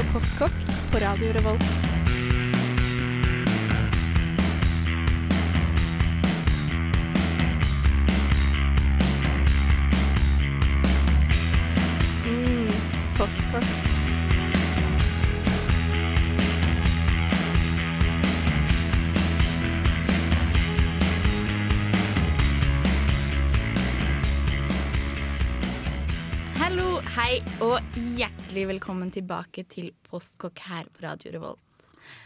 på Postkokk på Radio Revolt. Mm, postkokk. Hallo, hei og hjertelig velkommen tilbake til Postkokk her på Radio Revolt.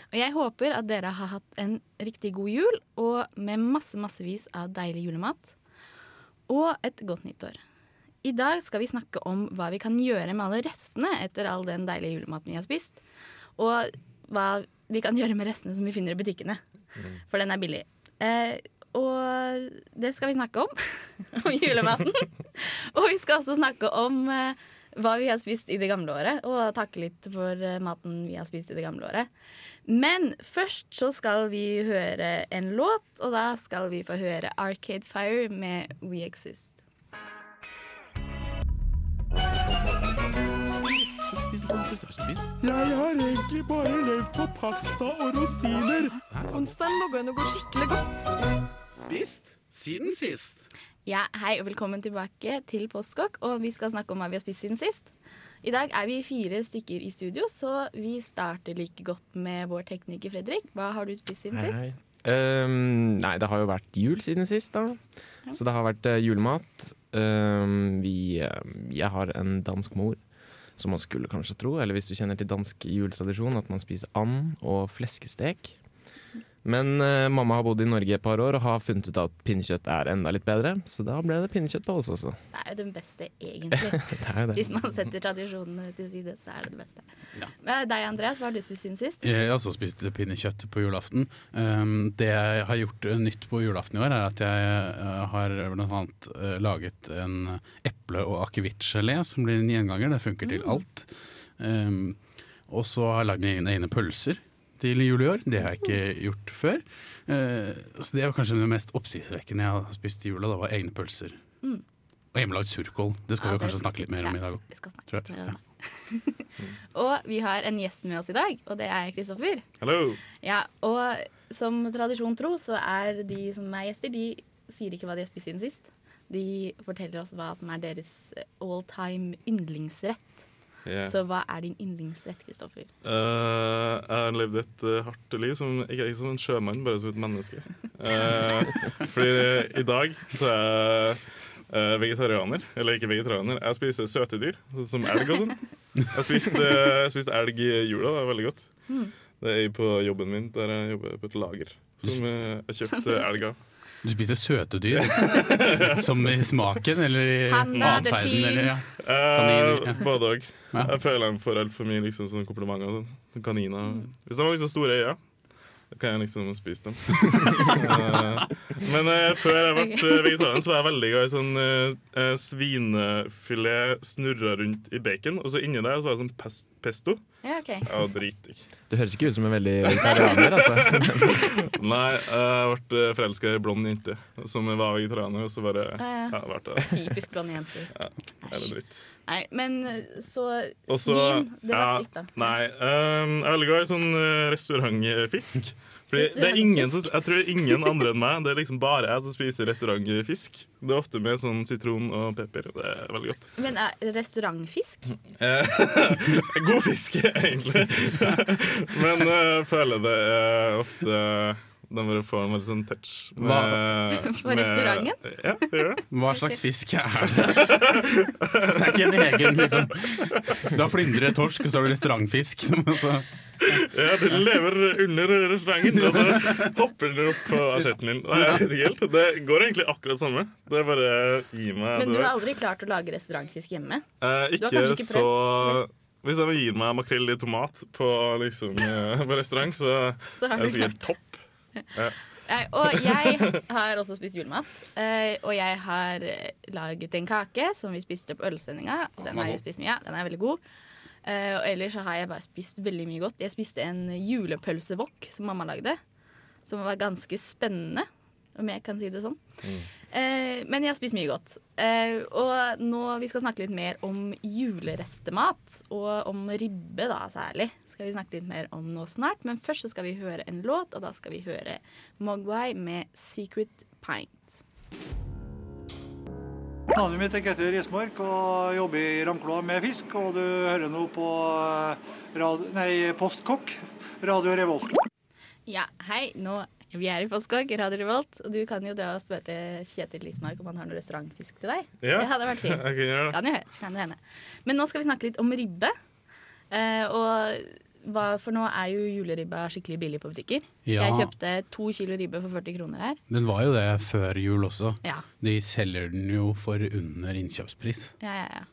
Og jeg håper at dere har hatt en riktig god jul, og med masse, massevis av deilig julemat. Og et godt nyttår. I dag skal vi snakke om hva vi kan gjøre med alle restene etter all den deilige julematen vi har spist. Og hva vi kan gjøre med restene som vi finner i butikkene. For den er billig. Eh, og det skal vi snakke om. om julematen. og vi skal også snakke om eh, hva vi har spist i det gamle året, og takke litt for eh, maten vi har spist i det gamle året. Men først så skal vi høre en låt, og da skal vi få høre Arcade Fire med We Exist. Jeg har egentlig bare levd på pasta og rosiner. Onsdagen lå an å gå skikkelig godt. Spist siden sist. Ja, Hei og velkommen tilbake til Postkokk, og vi skal snakke om hva vi har spist siden sist. I dag er vi fire stykker i studio, så vi starter like godt med vår tekniker Fredrik. Hva har du spist siden sist? Ehm, nei, det har jo vært jul siden sist, da. Så det har vært uh, julemat. Um, vi, uh, jeg har en dansk mor, som man skulle kanskje tro, eller hvis du kjenner til dansk juletradisjon, at man spiser and og fleskestek. Men uh, mamma har bodd i Norge et par år og har funnet ut at pinnekjøtt er enda litt bedre, så da ble det pinnekjøtt på oss også. Det er jo den beste, egentlig. Det er jo det. Hvis man setter tradisjonene til side, så er det det beste. Men Deg, Andreas, hva har du spist siden sist? Jeg har også spist pinnekjøtt på julaften. Um, det jeg har gjort nytt på julaften i år, er at jeg har blant annet laget en eple- og akevittgelé som blir en gjenganger. Det funker til alt. Um, og så har jeg lagd mine egne pølser til jul i år. Det har jeg ikke gjort før. Uh, så det var kanskje det mest oppsiktsvekkende jeg har spist i jula. Det var egne pølser. Mm. Og hjemmelagd surkål. Det skal Ja, vi kanskje snakke litt mer om i dag òg. det. og vi har en gjest med oss i dag, og det er Kristoffer. Hallo. Ja, og som tradisjon tro, så er de som er gjester, de sier ikke hva de har spist siden sist. De forteller oss hva som er deres all time yndlingsrett. Yeah. Så hva er din yndlingsrett, Kristoffer? Uh, jeg har levd et uh, hardt liv, som, ikke, ikke som en sjømann, bare som et menneske. Uh, fordi i dag så er jeg uh, vegetarianer. Eller ikke vegetarianer, jeg spiser søte dyr, sånn som elg og sånn. Jeg spiste, spiste elg i jula, det er veldig godt. Det er på jobben min, der jeg jobber på et lager. Som jeg kjøpte elg av. Du spiser søte dyr? Som i smaken, eller i atferden? Eller, ja. Eh, Kaniner, ja. både òg. Ja. Jeg føler de får altfor mye liksom, sånn komplimenter. Sånn. Kaniner. Hvis de har liksom store øyne, da kan jeg liksom spise dem. Men uh, før jeg ble eh, vegetarian, så var jeg veldig glad i sånn eh, svinefilet snurra rundt i bacon. Og så inni der så var det sånn pes pesto. Ja, ok. Ja, dritdigg. Du høres ikke ut som en veldig vegetarianer, altså. Nei, jeg ble forelska i ei blond jente som var vegetarianer, og så bare Ja, ja. ja, ble det Typisk blonde jenter. hele dritt. Nei, men så Også, Svin, det var ja, da. Nei, Um, jeg er veldig glad i sånn uh, restaurantfisk. Fordi det er ingen som, Jeg tror ingen andre enn meg. Det er liksom bare jeg som spiser restaurantfisk. Det er ofte med sånn sitron og pepper. Det er veldig godt. Men er restaurantfisk? Eh, God fisk, egentlig. Men jeg uh, føler det er ofte De bare får en veldig sånn touch. med- På med- restauranten? Ja, det gjør det. Hva slags fisk er det? Det er ikke en egen liksom Da flyndrer det torsk, og så har du restaurantfisk. altså- Ja, det lever under restauranten, og så hopper det opp på asjetten din. Nei, Jeg vet ikke helt. Det går egentlig akkurat samme. Det er bare gi meg Men du har aldri klart å lage restaurantfisk hjemme? Eh, du har ikke, ikke så Hvis de gir meg makrell i tomat på, liksom, eh, på restaurant, så Så er det sikkert topp. Og jeg har også spist julemat. eh, og jeg har eh, laget en kake som vi spiste på ølsendinga. Den har jeg spist mye av. Den er veldig god. Eh, og ellers så har jeg bare spist veldig mye godt. Jeg spiste en julepølsevokk som mamma lagde. Som var ganske spennende, om jeg kan si det sånn. Eh, men jeg har spist mye godt. Eh, og nå vi skal snakke litt mer om julerestemat, og om ribbe da særlig. Skal vi snakke litt mer om nå snart. Men først så skal vi høre en låt, og da skal vi høre Mogwai med 'Secret Pint'. Navnet mitt er Ketil Rismark og jobber i Ramkloa med fisk. Og du hører nå på eh, rad, nei, Postkokk, Radio Revolt. Ja, hei. Nå vi er i Postkokk, Radio Revolt, og du kan jo dra og spørre Kjetil Lismark om han har noe restaurantfisk til deg. Ja, Det hadde vært jeg fint. kan gjøre det. Kan jo høre, kan hende. Men nå skal vi snakke litt om ribbe. Eh, og hva, for nå er jo juleribba skikkelig billig på butikker. Ja. Jeg kjøpte to kilo ribbe for 40 kroner her. Den var jo det før jul også. Ja, De selger den jo for under innkjøpspris. ja, ja. ja.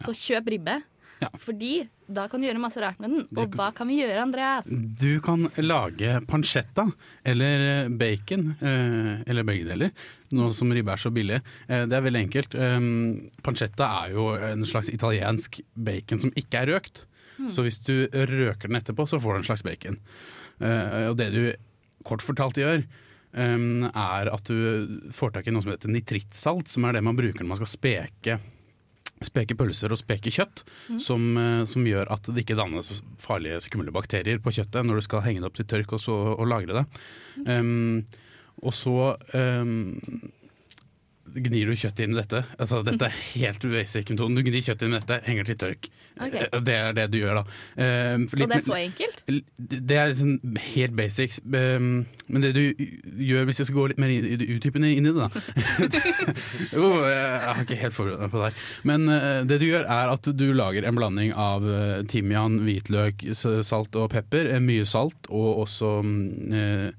Så kjøp ribbe. Ja. Fordi da kan du gjøre masse rart med den. Og Og hva kan vi gjøre, Andreas? Du kan lage pancetta eller eh, bacon, eh, eller begge deler, nå som ribbe er så billig. Eh, Det er veldig enkelt. Um, Pancetta er jo en slags italiensk bacon som ikke er røkt. Så hvis du røker den etterpå, så får du en slags bacon. Og det du kort fortalt gjør, um, er at du får tak i noe som heter nitrittsalt, som er det man bruker når man skal speke speke pølser og speke kjøtt, som, eh, som gjør at det ikke dannes farlige, skumle bakterier på kjøttet når du skal henge det opp til tørk og, så, og lagre det. Um, og så um, gnir du kjøttet inn i dette. Altså, dette er helt basic metoden. Du gnir kjøttet inn i dette, henger til tørk. Ok. Eh, Det er det du gjør da. Um, for Og det er så enkelt? det er liksom helt basics. Um, men det du gjør, hvis jeg skal gå litt mer utdypende inn i det, da Jo, Jeg har ikke helt forberedt meg på det her. Men uh, det du gjør, er at du lager en blanding av uh, timian, hvitløk, salt og pepper. Mye salt, og også eh,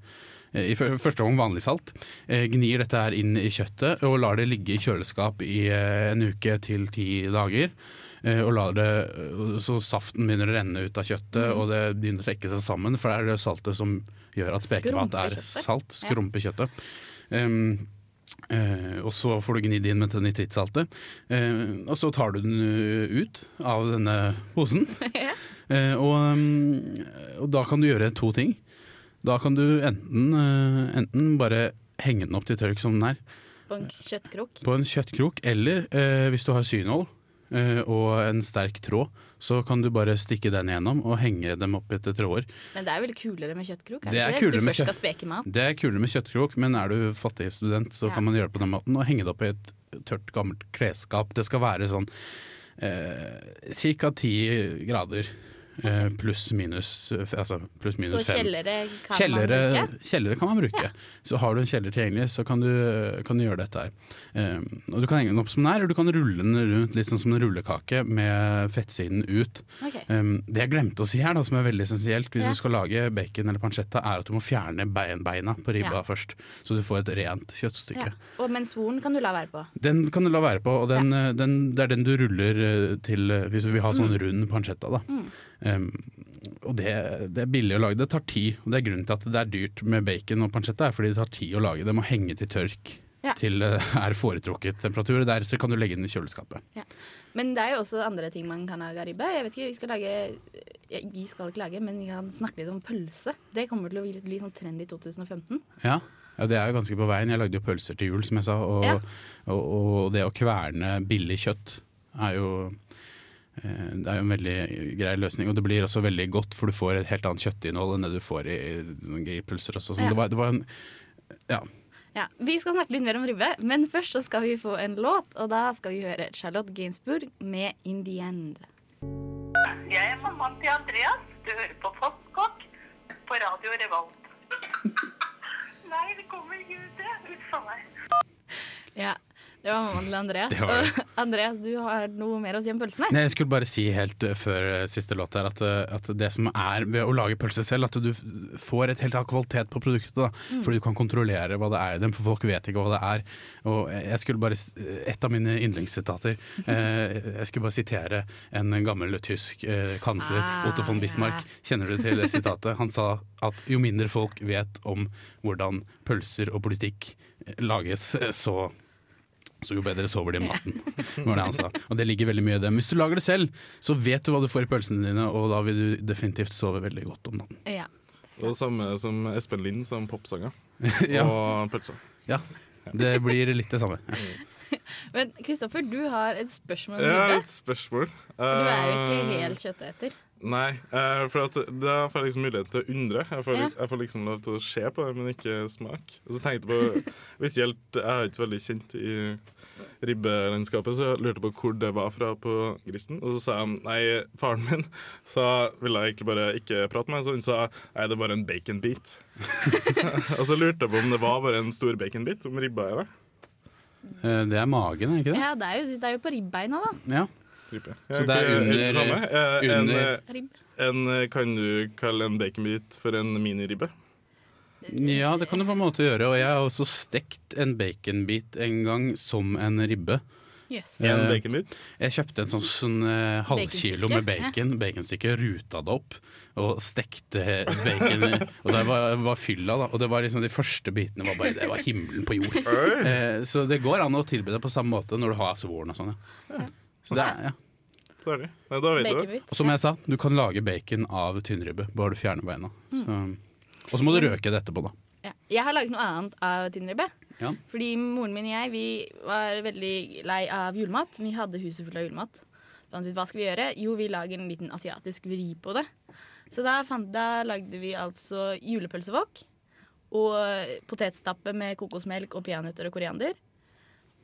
i første gang vanlig salt. Eh, gnir dette her inn i kjøttet og lar det ligge i kjøleskap i eh, en uke til ti dager. Eh, og lar det, så saften begynner å renne ut av kjøttet, og det begynner å trekke seg sammen. For det er det saltet som gjør at spekemat er salt. Skrumper kjøttet. Um, eh, og så får du gnidd inn med nitrittsaltet. Eh, og så tar du den uh, ut av denne posen. Eh, og, um, og da kan du gjøre to ting. Da kan du enten, eh, enten bare henge den opp til tørk som den er, På en kjøttkrok? på en kjøttkrok, eller eh, hvis du har synål eh, og en sterk tråd, så kan du bare stikke den gjennom og henge dem opp etter tråder. Men det er vel kulere med kjøttkrok? Er Det det er det? kulere med kjøtt- Det er kulere med kjøttkrok, men er du fattig student, så Ja. kan man gjøre det på den måten og henge det opp i et tørt, gammelt klesskap. Det skal være sånn eh, ca. ti grader. Eh, pluss minus eh, altså plus, minus Så kjellere kan Kjellere, man bruke? kjellere kan man bruke. Så har du en kjeller tilgjengelig, så kan du, kan du gjøre dette her. Um, og Du kan henge den opp som den er, eller du kan rulle den rundt litt sånn som en rullekake med fettsiden ut. Okay. Um, det jeg glemte å si her, da, som er veldig essensielt hvis Ja. du skal lage bacon eller pancetta, er at du må fjerne bein, beina på ribba Ja. først. Så du får et rent kjøttstykke. Ja. Og men svoren kan du la være på. Den kan du la være på, og den, den, det er den du ruller til hvis du vil ha sånn rund pancetta. Da. Mm. Um, og det, det er billig å lage. Det tar tid. Og det er grunnen til at det er dyrt med bacon og pancetta, er fordi det tar tid å lage. Det må henge til tørk Ja. til det er foretrukket temperatur. Deretter kan du legge den i kjøleskapet. Men det er jo også andre ting man kan lage av ribbe. Jeg vet ikke, Vi skal lage ja, Vi skal ikke lage, men vi kan snakke litt om pølse. Det kommer til å bli, bli sånn trend i 2015. Ja. ja, det er jo ganske på veien. Jeg lagde jo pølser til jul, som jeg sa. Og, Ja. og, og det å kverne billig kjøtt er jo eh, det er jo en veldig grei løsning, og det blir også veldig godt, for du får et helt annet kjøttinnhold enn det du får i, i grillpølser. Ja. det, var, det var en Ja. Ja, Vi skal snakke litt mer om ribbe, men først så skal vi få en låt. Og da skal vi høre Charlotte Gainsbourg med 'In The End'. Jeg er mammaen til Andreas. Du hører på Postkokk på Radio Revolt. Nei, det kommer ikke ut det. Uff a meg. Ja, Det var mammaen til Andreas. Og Andreas, du har noe mer å si om pølsene? Nei, jeg skulle bare si helt eh, før eh, siste låt her at, eh, at det som er ved å lage pølse selv, at du får et helt annet kvalitet på produktet. da Fordi du kan kontrollere hva det er i dem, for folk vet ikke hva det er. Og jeg skulle bare Et av mine yndlingssitater eh, Jeg skulle bare sitere en gammel tysk eh, kansler, Ah, Otto von Bismarck. ja. Kjenner du til det sitatet? Han sa at jo mindre folk vet om hvordan pølser og politikk lages, så så jo bedre sover de om natten. var det han sa. Og det ligger veldig mye i det. Hvis du lager det selv, så vet du hva du får i pølsene dine, og da vil du definitivt sove veldig godt om natten. Ja. Og det samme som Espen Lind som popsanger. Ja. Og pølser. Ja. Det blir litt det samme. Men Kristoffer, du har et spørsmål Ja, et spørsmål. Du er jo ikke Eh, helt kjøtteter. Nei, eh, for at da får jeg liksom mulighet til å undre. Jeg får, Ja. jeg får liksom lov til å se på det, men ikke smake. Og så tenkte jeg på Spesielt, jeg er ikke så veldig kjent i ribbelandskapet, så jeg lurte på hvor det var fra på grisen. Og så sa han nei, faren min sa ville jeg egentlig bare ikke prate med så hun sa nei, det er bare en baconbit. og så lurte jeg på om det var bare en stor baconbit, om ribba er det. Eh, Det er magen, er ikke det? Ja, det er jo, det er jo på ribbeina, da. Ja. Ribbe. Så det er under- det samme? Eh, En, under- eh, en, eh, kan du kalle en baconbit for en miniribbe? ja, det kan du på en måte gjøre. Og jeg har også stekt en baconbit en gang som en ribbe. Yes. En Eh, baconbit? Jeg kjøpte en sånn, sånn eh, halvkilo med bacon, baconstykke, ruta det opp og stekte bacon. Og det var, var fylla, da. Og det var liksom de første bitene var bare Det var himmelen på jord. Eh, så det går an å tilby det på samme måte når du har svoren og sånn. Ja. Så det er, ja. Sorry. Nei, da vet du det. Og som jeg sa, du kan lage bacon av tynnribbe, bare du fjerner beina. Og så må du røke det etterpå, da. Ja. Jeg har laget noe annet av tynnribbe. Ja. Fordi moren min og jeg vi var veldig lei av julemat. Vi hadde huset fullt av julemat. Vi Hva skal vi gjøre? Jo, vi lager en liten asiatisk vri på det. Så da, fant, da lagde vi altså julepølsevåk og potetstappe med kokosmelk og peanøtter og koriander.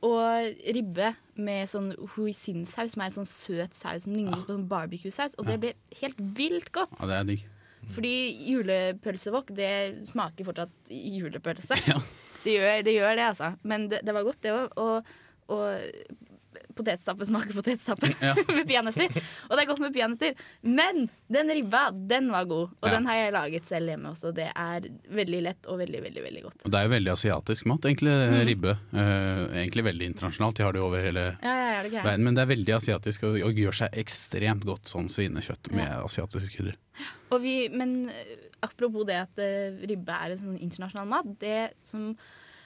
Og ribbe med sånn hoisinsaus, som er en sånn søt saus som ligner på sånn barbecue-saus. Og det ble helt vilt godt. Ja, det er digg. Fordi julepølsevåk, det smaker fortsatt julepølse. Ja. Det, gjør, det gjør det, altså. Men det, det var godt, det òg. Og, og potetstappe smaker potetstappe Ja. med peanøtter. Og det er godt med peanøtter. Men den ribba, den var god. Og Ja. den har jeg laget selv hjemme også. Det er veldig lett og veldig, veldig veldig godt. Det er jo veldig asiatisk mat, egentlig, Mm. ribbe. Eh, egentlig veldig internasjonalt, de har det jo over hele Ja, ja, det verden. Men det er veldig asiatisk og, og gjør seg ekstremt godt sånn svinekjøtt med asiatiske krydder. Men eh, apropos det at eh, ribbe er en sånn internasjonal mat, det som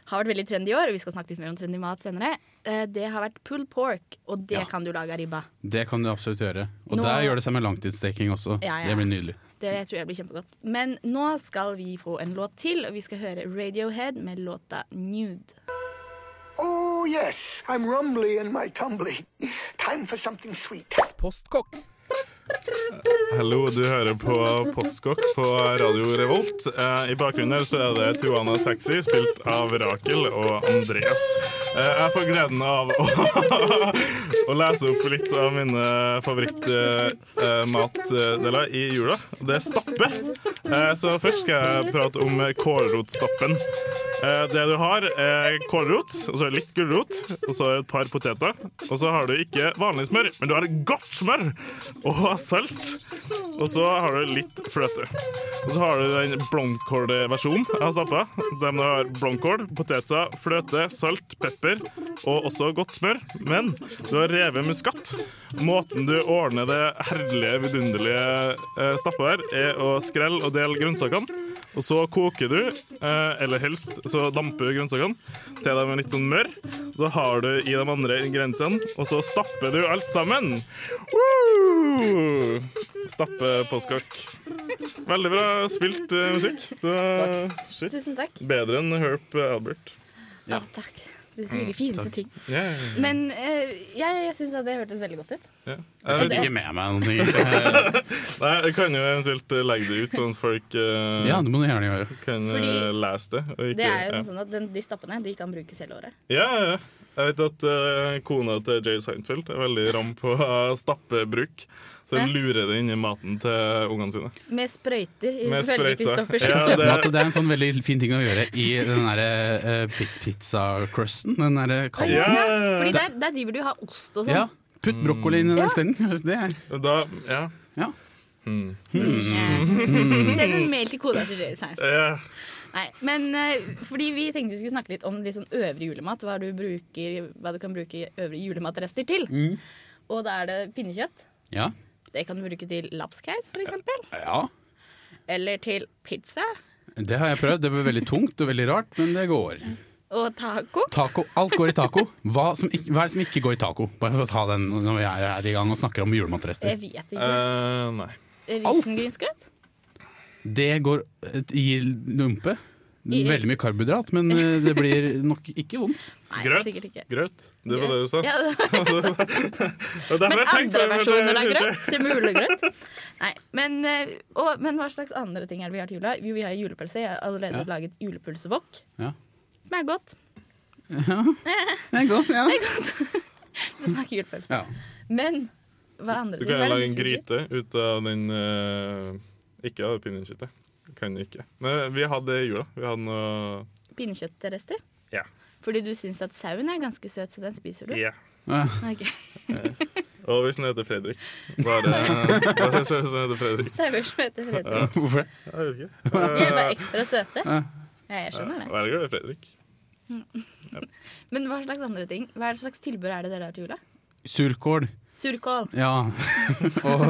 har vært veldig trendy i år, og vi skal snakke litt mer om trendy mat senere, eh, det har vært pulled pork, og det Ja. kan du lage av ribba. Det kan du absolutt gjøre. Og Nå- der gjør det seg med langtidssteking også. Ja, ja. Det blir nydelig. Det tror jeg blir kjempegodt. Men nå skal vi få en låt til, og vi skal høre Radiohead med låta 'Nude'. Oh, yes, I'm rumbly in my tumbly. Time for something sweet. Postkokk. Hallo, du hører på Postkokk på Radio Revolt. Eh, I bakgrunnen her så er det Tuana Taxi, spilt av Rakel og Andreas. Eh, jeg får gleden av å, å lese opp litt av mine favorittmatdeler i jula. Det er stappe. Eh, så først skal jeg prate om kålrotstappen. Det du har, er kålrot, og så litt gulrot, og så et par poteter. Og så har du ikke vanlig smør, men du har godt smør og salt. Og så har du litt fløte. Og så har du den blomkålversjonen av stappa. Den har blomkål, poteter, fløte, salt, pepper og også godt smør. Men du har revet muskat. Måten du ordner det herlige, vidunderlige eh, stappa her, er å skrelle og dele grønnsakene. Og så koker du, eh, eller helst så damper du grønnsakene til de er litt sånn mørre. Så har du i de andre ingrediensene, og så stapper du alt sammen. Woo! Stappe postkokk. Veldig bra spilt uh, musikk. Det var shit. Tusen takk. Bedre enn Herp Albert. Ja, takk. Du sier de fineste ting. Yeah. Men uh, jeg, jeg syns det hørtes veldig godt ut. Yeah. Jeg fikk ikke med meg noe. nei, jeg kan jo eventuelt eh, legge det ut, sånn at folk uh, Ja, det må du gjerne gjøre. kan eh, Fordi lese det. Og ikke, Det er jo ja. sånn at den, De stappene de kan brukes hele året. Ja, ja, ja. Jeg vet at uh, kona til Jay Seinfeld er veldig ram på uh, stappebruk. Så hun lurer det inn i maten til ungene sine. Med sprøyter. Med sprøyter. Ja, det- det er en sånn veldig fin ting å gjøre i den derre uh, pizza-crusten. Den derre kalde Ja, Fordi der, der driver du og har ost og sånn. Ja, putt brokkoli inn i den Ja. isteden. Det er Da, ja. Ja. Hmm. Mm. Send en mail til kona til Jay Seinfeld. Ja. Nei, men uh, fordi vi tenkte vi skulle snakke litt om litt sånn øvrig julemat. Hva du, bruker, hva du kan bruke øvrige julematrester til. Mm. Og da er det pinnekjøtt. Ja. Det kan du bruke til lapskaus, for eksempel. ja. Eller til pizza. Det har jeg prøvd. Det blir veldig tungt og veldig rart, men det går. Og taco. Taco, Alt går i taco. Hva, som ikke, hva er det som ikke går i taco? Bare for å ta den når vi er er i gang og snakker om julematrester. Jeg vet ikke. Uh, nei. Risengrynsgrøt? Det går gir i Veldig mye karbohydrat, men eh, det blir nok ikke vondt. Nei, Grøt. ikke. Grøt. Det var det du sa. Ja, det var Og Men andre versjoner av grøt? Simulegrøt? Nei, men, eh, og, men hva slags andre ting er det vi har til jula? Jo, vi har julepølse. Jeg har allerede Ja. laget julepølsewok. Ja. Som er godt. Det er godt, ja. Det smaker julepølse. ja. Men hva andre Du ting? kan jo er lage en du gryte ut av den eh, Ikke av pinnekjøttet. Kan ikke. Men vi hadde det i jula. Vi hadde noe Pinnekjøttrester? Ja. Fordi du syns at sauen er ganske søt, så den spiser du? Ja. Okay. Ok. Og hvis den heter Fredrik. Bare, bare så som heter Fredrik. Sauer som heter Fredrik. Hvorfor det? Jeg vet ikke. De er bare ekstra søte. Ja. Ja, jeg skjønner det. Velger det Fredrik. Men hva slags andre ting? Hva slags tilbud er det dere har til jula? Surkål. Surkål. Ja. og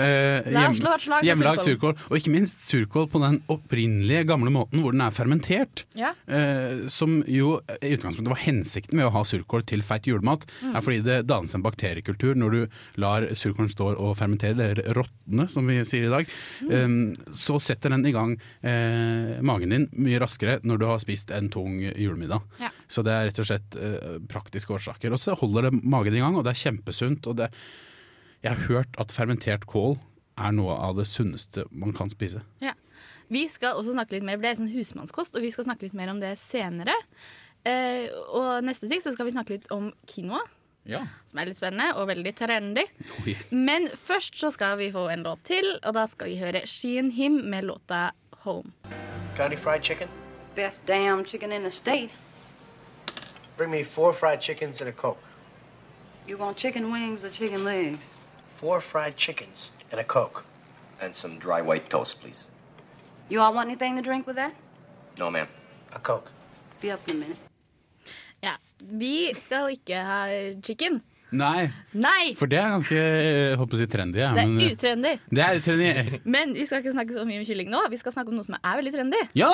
eh, hjem, hjemmelagd surkål. surkål. Og ikke minst surkål på den opprinnelige gamle måten hvor den er fermentert. Ja. Eh, som jo i utgangspunktet var hensikten med å ha surkål til feit julemat. Mm. er fordi det dannes en bakteriekultur når du lar surkålen stå og fermentere, eller råtne som vi sier i dag. Mm. Eh, så setter den i gang eh, magen din mye raskere når du har spist en tung julemiddag. Ja. Så det er rett og slett eh, praktiske årsaker. Og så holder det magen i gang, og det er kjempesunt. Og det, jeg har hørt at fermentert kål er noe av det sunneste man kan spise. Ja. Vi skal også snakke litt mer, for det er sånn husmannskost, og vi skal snakke litt mer om det senere. Eh, og neste ting så skal vi snakke litt om quinoa, Ja. som er litt spennende og veldig trendy. Oh, yes. Men først så skal vi få en låt til, og da skal vi høre She and Him med låta Home. Got any fried chicken? Best damn chicken in the state. Bring me four fried chickens and a Coke. You want chicken wings or chicken legs? Four fried chickens and a Coke. And some dry white toast, please. You all want anything to drink with that? No, ma'am. A Coke. Be up in a minute. Ja, vi skal ikke ha chicken. Nei, Nei! for det er ganske jeg håper å si trendy. Ja, Det er men, utrendy. det er trendy. Men vi skal ikke snakke så mye om kylling nå. Vi skal snakke om noe som er veldig trendy. Ja!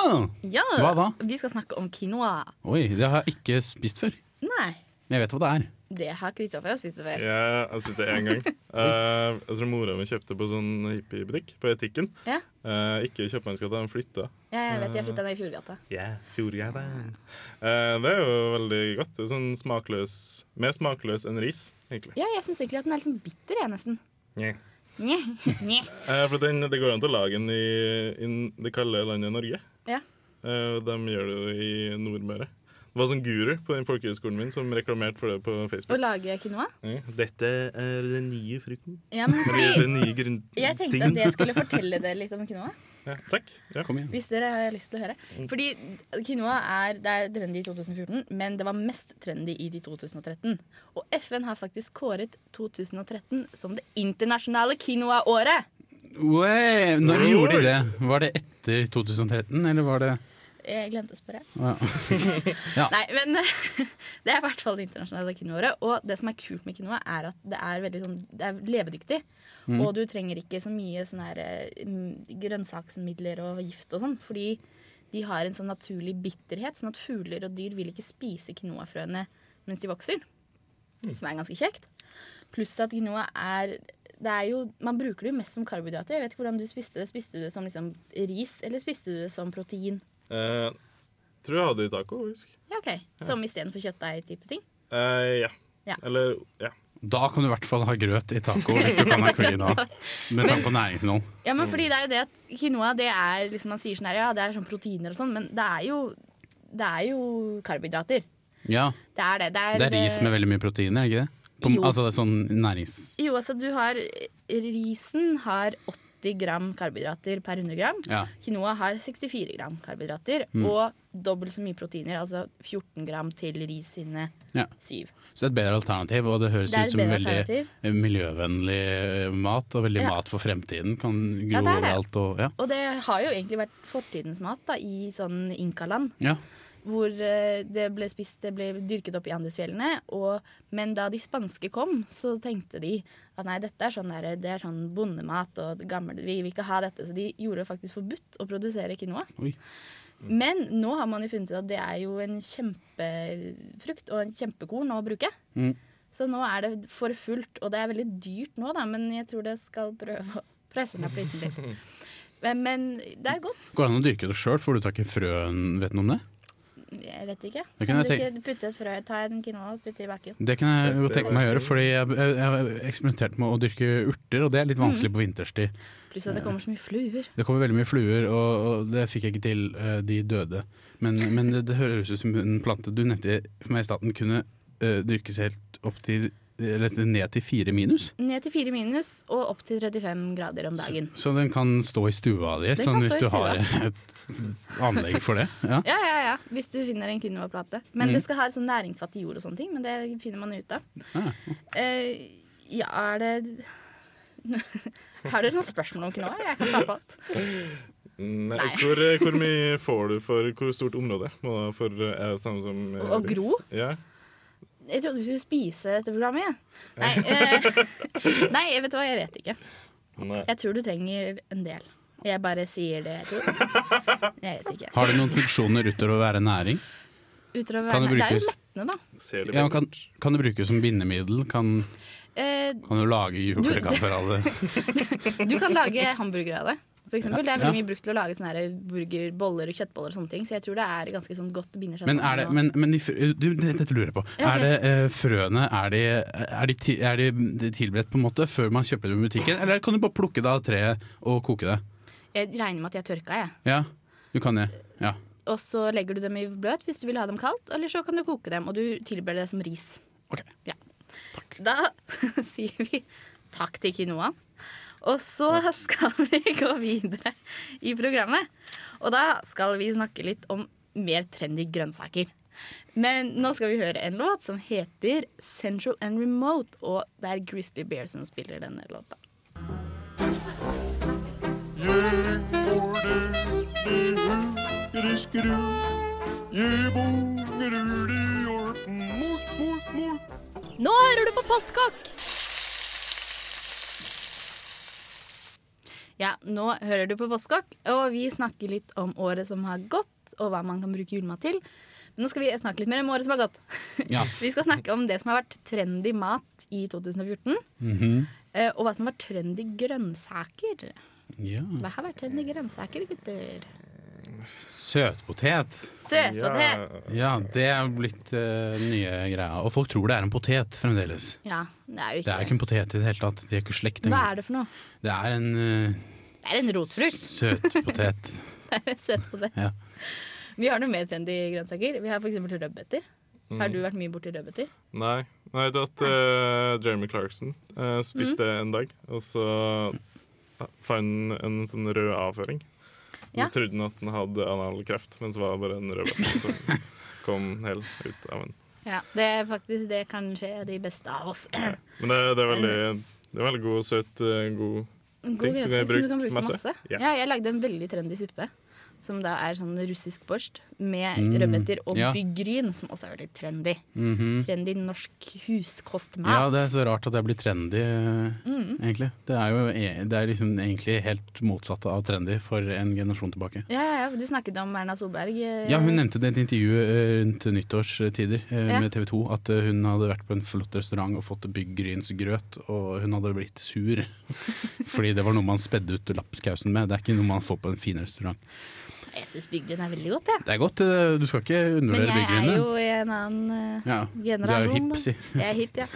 Ja, Hva da? Vi skal snakke om quinoa. Oi, det har jeg ikke spist før. Nei, Men jeg vet hva det er. det har Kristoffer spist før. Ja, jeg spiste det én gang. uh, jeg tror mora mi kjøpte på sånn hippiebutikk på Etikken. Ja, Uh, ikke kjøpmannsgata, den flytta. ja jeg vet, jeg flytta ned i Fjordgata. Yeah, Fjordgata. Uh, det er jo veldig godt. Det er sånn smakløs Mer smakløs enn ris, egentlig. Ja, jeg syns egentlig at den er litt sånn bitter, jeg, nesten. Yeah. Eh, for den, det går an til å lage den i, i det kalde landet Norge. Ja. Eh, de gjør det jo i Nordmøre. Var sånn guru på den folkehøyskolen min som reklamerte for det på Facebook. Å lager lage quinoa? Ja, Dette er den nye frukten. Ja, men fordi den nye grunn... jeg tenkte tingen. at jeg skulle fortelle dere litt om quinoa. Ja, takk. Ja. Kom igjen. Hvis dere har lyst til å høre. Fordi quinoa er, det er trendy i 2014, men det var mest trendy i de 2013. Og FN har faktisk kåret 2013 som det internasjonale quinoa-året. Oi, når gjorde de det? Var det etter 2013, eller var det Jeg glemte å spørre. Ja. Ja. Nei, men det er i hvert fall det internasjonale quinoa-året. Og det som er kult med kinoa er at det er veldig sånn, det er levedyktig. Og du trenger ikke så mye sånne her, mm, grønnsaksmidler og gift og sånn, fordi de har en sånn naturlig bitterhet, sånn at fugler og dyr vil ikke spise quinoafrøene mens de vokser. Som er ganske kjekt. Pluss at quinoa er det er jo, Man bruker det jo mest som karbohydrater. Jeg vet ikke hvordan du spiste det. Spiste du det som liksom ris, eller spiste du det som protein? Eh, tror jeg hadde i taco, husk. Ja, ok. Som istedenfor kjøttdeig-type ting? Eh, ja. Ja. Eller ja. Da kan du i hvert fall ha grøt i taco hvis du kan ha quinoa. Med tanke på næringsinnhold. Ja, men fordi det er jo det at quinoa det er liksom Man sier sånn her, ja, det er sånn proteiner og sånn, men det er jo Det er jo karbohydrater. Ja, Det er det. Det er, det er ris med veldig mye proteiner, er det ikke det? På, Jo. altså det er sånn nærings... Jo, altså du har Risen har 80 gram karbohydrater per 100 gram. Ja. Quinoa har 64 gram karbohydrater Mm. og dobbelt så mye proteiner, altså 14 gram til ris sine Ja. 7. Så det er et bedre alternativ, og det høres Det ut som veldig alternativ. miljøvennlig eh, mat, og veldig Ja. mat for fremtiden. Kan gro Ja, det er det. overalt og ja. Og det har jo egentlig vært fortidens mat da, i sånn inkaland. ja. Hvor eh, det ble spist, det ble dyrket opp i Andesfjellene. Og, men da de spanske kom, så tenkte de at nei, dette er sånn, der, det er sånn bondemat, og gammel, vi vil ikke ha dette. Så de gjorde det faktisk forbudt å produsere quinoa. Oi. Men nå har man jo funnet ut at det er jo en kjempefrukt og en kjempekorn å bruke. Mm. Så nå er det for fullt, og det er veldig dyrt nå, da, men jeg tror det skal prøve å presse ned prisen litt. Men, men det er godt. Går det an å dyrke det sjøl? Får du tak i frøen? Vet du noe om det? Jeg vet ikke. Det Kan jeg ikke putte et frø, ta en quinoa og putte i bakken? Det kan jeg jo tenke meg å gjøre, fordi jeg, jeg, jeg har eksperimentert med å dyrke urter, og det er litt vanskelig på vinterstid. Pluss at det kommer så mye fluer. Det kommer veldig mye fluer, og, og det fikk jeg ikke til. eh, De døde. Men, men det, det høres ut som en plante du nevnte for meg i staten kunne uh, dyrkes helt opp til eller ned til fire minus. Ned til fire minus og opp til 35 grader om dagen. Så den kan stå i stua di, sånn hvis du har et anlegg for det. Ja. Ja, ja, ja, hvis du finner en quinoa-plate. Men Mm. det skal ha sånn næringsfattig jord og sånne ting, men det finner man ut av. Ah. Uh, ja, er det Har dere noen spørsmål om quinoa? Jeg kan svare på alt. Nei. Hvor, hvor mye får du for hvor stort område? For, er det samme som eh, Å gro? Ja. Jeg trodde du skulle spise dette programmet. jeg. Nei, uh, nei, vet du hva, jeg vet ikke. Nei. Jeg tror du trenger en del. Jeg bare sier det jeg tror. Jeg vet ikke. Har det noen funksjoner utover å være næring? Utover Kan det det er jo lettende, da. Ser det Ja, kan, kan det brukes som bindemiddel? Kan, Eh, kan du lage julegaver av det? du kan lage hamburgere av det. For eksempel. Det er veldig Ja. mye brukt til å lage sånne burgerboller og kjøttboller og sånne ting. Så jeg tror det er ganske sånn godt binder seg Men, er det, men, men de, du, dette lurer jeg på. Ja, okay. Er det uh, frøene er de, er, de er de tilberedt på en måte før man kjøper dem i butikken, eller kan du bare plukke det av treet og koke det? Jeg regner med at de er tørka, jeg. Ja, du kan det. Ja. Og så legger du dem i bløt hvis du vil ha dem kaldt, eller så kan du koke dem, og du tilbereder det som ris. Ok. Ja. Da sier vi takk til kinoa. Og så skal vi gå videre i programmet. Og da skal vi snakke litt om mer trendy grønnsaker. Men nå skal vi høre en låt som heter Central and Remote, og det er Grizzly Bear som spiller denne låta. Nå hører du på Postkokk! Ja, nå hører du på Postkokk, og vi snakker litt om året som har gått, og hva man kan bruke julemat til. Men nå skal vi snakke litt mer om året som har gått. Ja. Vi skal snakke om det som har vært trendy mat i 2014. Mm -hmm. Og hva som har vært trendy grønnsaker. Ja. Hva har vært trendy grønnsaker, gutter? Søtpotet. Søtpotet! Ja, det er blitt uh, nye greia. Og folk tror det er en potet fremdeles. Ja, det er jo Det ikke er ikke en potet i det hele tatt. De er ikke slekt Hva er det for noe? Det er en uh, Det er en rotfrukt. søtpotet. Det er en søtpotet. Ja. Vi har noe mer trendy grønnsaker. Vi har f.eks. rødbeter. Har Mm. du vært mye borti rødbeter? Nei. Nei, det at uh, Jeremy Clarkson uh, spiste Mm. en dag, og så fant en sånn rød avføring. Ja. Så trodde han at han hadde analkreft, men så var det bare en rød rødbete som kom hel ut av en. Ja, det er faktisk det kan skje de beste av oss. Men det, det, er veldig, det er veldig god, søt, eh, god god ting som grønnsak som du kan bruke masse. masse. Ja. Ja, jeg lagde en veldig trendy suppe. Som da er sånn russisk borsj med Mm, rødbeter og ja. byggryn, som også er veldig trendy. Mhm. Trendy norsk huskostmat. Ja, det er så rart at det blir trendy, Mm. egentlig. Det er jo e- det er liksom egentlig helt motsatt av trendy for en generasjon tilbake. Ja, ja, du snakket om Erna Solberg. eh, Ja, hun nevnte det i et intervju eh, rundt nyttårstider eh, med TV 2, at hun hadde vært på en flott restaurant og fått byggrynsgrøt, og hun hadde blitt sur. Fordi det var noe man spedde ut lapskausen med. Det er ikke noe man får på en fin restaurant. Jeg syns byggryn er veldig godt, jeg. Det er godt, eh, du skal ikke Men jeg er jo i en annen ja, generasjon. du er jo hipp, si. Jeg er hipp, ja.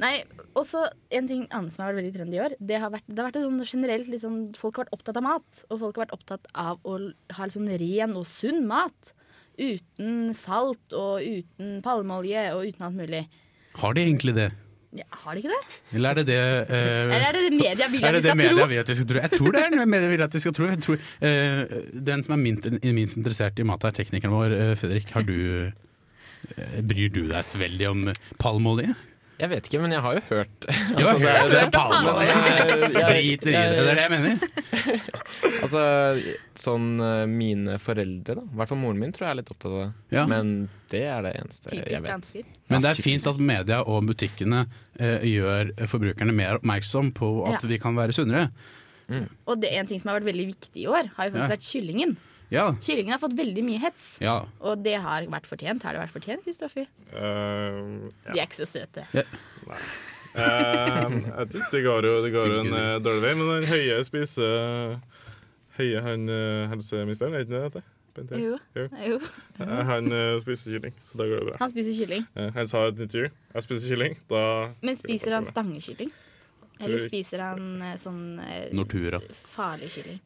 Nei, også en ting annet som har vært veldig trendy i år. Det har vært, det har vært sånn generelt sånn, Folk har vært opptatt av mat. Og folk har vært opptatt av å ha sånn ren og sunn mat. Uten salt og uten palmeolje og uten alt mulig. Har de egentlig det? Ja, har de ikke det? Eller er det det uh, Eller er det det media vil at vi skal media vil at vi skal tro? Jeg tror det er det media vil at vi skal tro. Tror, uh, den som er minst, minst interessert i mat, er teknikeren vår. Uh, Fredrik, har du Bryr du deg så veldig om palmeolje? Jeg vet ikke, men jeg har jo hørt Du har Altså, det hørt det det, om palmeolje? Men, jeg- Driter i det, det er det jeg mener. Altså, sånn eh, mine foreldre, da. I hvert fall moren min tror jeg er litt opptatt av det. Ja. Men det er det eneste jeg vet. dansker. Men det er fint at media og butikkene eh, gjør forbrukerne mer oppmerksom på at Ja. vi kan være sunnere. Og det er en ting som har vært veldig viktig i år, har jo faktisk Ja. vært kyllingen. Ja. Kyllingen har fått veldig mye hets. Ja. Og det har vært fortjent. Har det vært fortjent, Kristoffer? Eh, De er ikke så søte. Eh, jeg tror det går jo det går jo en uh, dårlig vei, men den høye spiser Høie, han helseministeren, er ikke det det heter? Jo. Jo. jo. Han uh, spiser kylling, så da går det bra. Han spiser kylling. uh, Han sa et intervju jeg spiser kylling, da Men spiser han stangekylling? Eller spiser han sånn uh, Nortura. farlig kylling?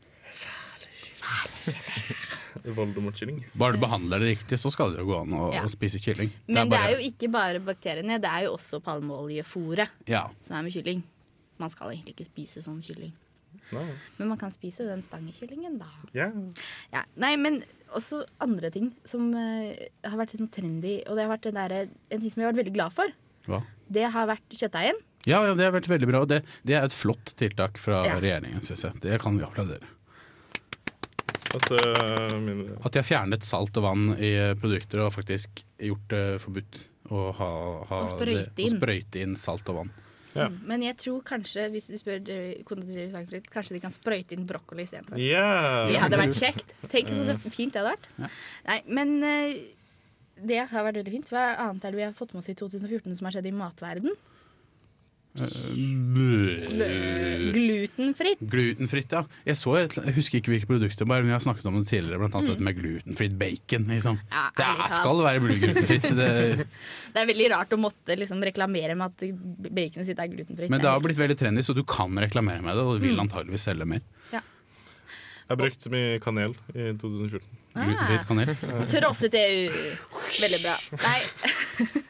Voldemort-kylling. Bare du behandler det riktig, så skal det jo gå an å, Ja. å spise kylling. Men det bare- er jo ikke bare bakteriene, det er jo også palmeoljefòret Ja. som er med kylling. Man skal egentlig ikke spise sånn kylling. Nei. Men man kan spise den stangekyllingen, da. Ja. Ja, nei, men også andre ting som uh, har vært sånn trendy, og det har vært det der, en ting som jeg har vært veldig glad for. Hva? Det har vært kjøttdeigen. Ja, ja, det har vært veldig bra. og Det, det er et flott tiltak fra Ja. regjeringen, syns jeg. Det kan vi applaudere. At, uh. At de har fjernet salt og vann i produkter og faktisk gjort det forbudt å ha, ha Og sprøyte det, å inn. sprøyte inn salt og vann. Ja. Men jeg tror kanskje, hvis du spør Jerry- Jerry kanskje de kan sprøyte inn brokkoli istedenfor. Yeah. Det hadde vært kjekt. Tenk så fint det hadde vært. Ja. Nei, men eh, det har vært veldig fint. Hva annet er det vi har fått med oss i 2014 som har skjedd i matverden? Glutenfritt. Glutenfritt, ja. Jeg, så et, jeg husker ikke hvilke produkter, bare, men jeg har snakket om det tidligere. Blant annet dette med glutenfritt bacon. Liksom. Mm. Ja, det er, skal være glutenfritt. Det, Det er veldig rart å måtte liksom reklamere med at baconet sitt er glutenfritt. men det har blitt veldig trendy, så du kan reklamere med det, og vil Mm. antageligvis selge mer. Jeg brukte mye kanel i 2014. Glutenfritt kanel. Trosset Trossete EU. Veldig bra. Nei.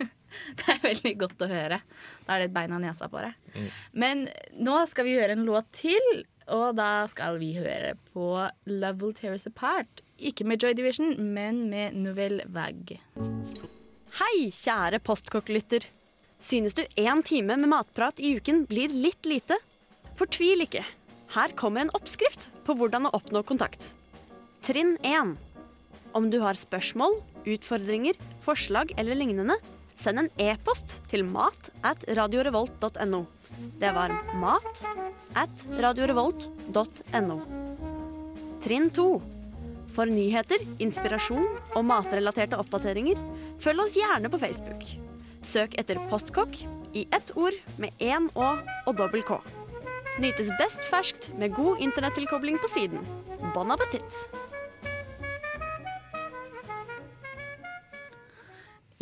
Det er veldig godt å høre. Da er det et bein av nesa på det. Men nå skal vi høre en låt til, og da skal vi høre på Love Will Tear Us Apart. Ikke med Joy Division, men med Nouvelle Vague. Hei, kjære postkokk-lytter. Synes du én time med matprat i uken blir litt lite? Fortvil ikke. Her kommer en oppskrift på hvordan å oppnå kontakt. Trinn 1. Om du har spørsmål, utfordringer, forslag eller lignende, send en e-post til mat at radiorevolt.no. Det var mat at radiorevolt.no. Trinn 2. For nyheter, inspirasjon og matrelaterte oppdateringer, følg oss gjerne på Facebook. Søk etter Postkokk i ett ord med én Å og dobbel K. Nytes best ferskt med god internettilkobling på siden. Bon appétit!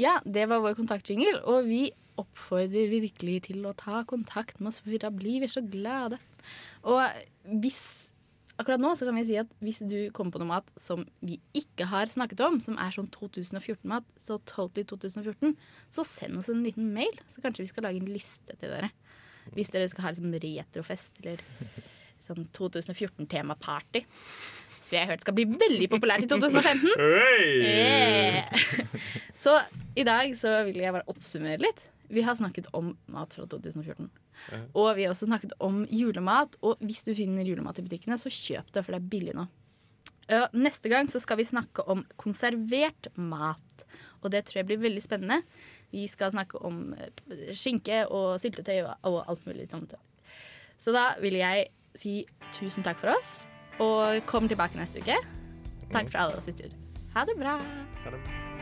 Ja, det var vår kontaktjingle, og vi oppfordrer virkelig til å ta kontakt med oss, for da blir vi så glade. Og hvis Akkurat nå så kan vi si at hvis du kommer på noe mat som vi ikke har snakket om, som er sånn 2014-mat, så totally 2014, så send oss en liten mail, så kanskje vi skal lage en liste til dere. Hvis dere skal ha liksom retrofest eller sånn 2014-temaparty. Jeg har hørt skal bli veldig populært i 2015. Yeah. Så i dag så vil jeg bare oppsummere litt. Vi har snakket om mat fra 2014. Og vi har også snakket om julemat. Og hvis du finner julemat i butikkene, så kjøp det, for det er billig nå. Neste gang så skal vi snakke om konservert mat. Og det tror jeg blir veldig spennende. Vi skal snakke om eh, skinke og syltetøy og alt mulig sånt. Så da vil jeg si tusen takk for oss, og kom tilbake neste uke. Takk for alle som sitter. Ha det bra. Ha det.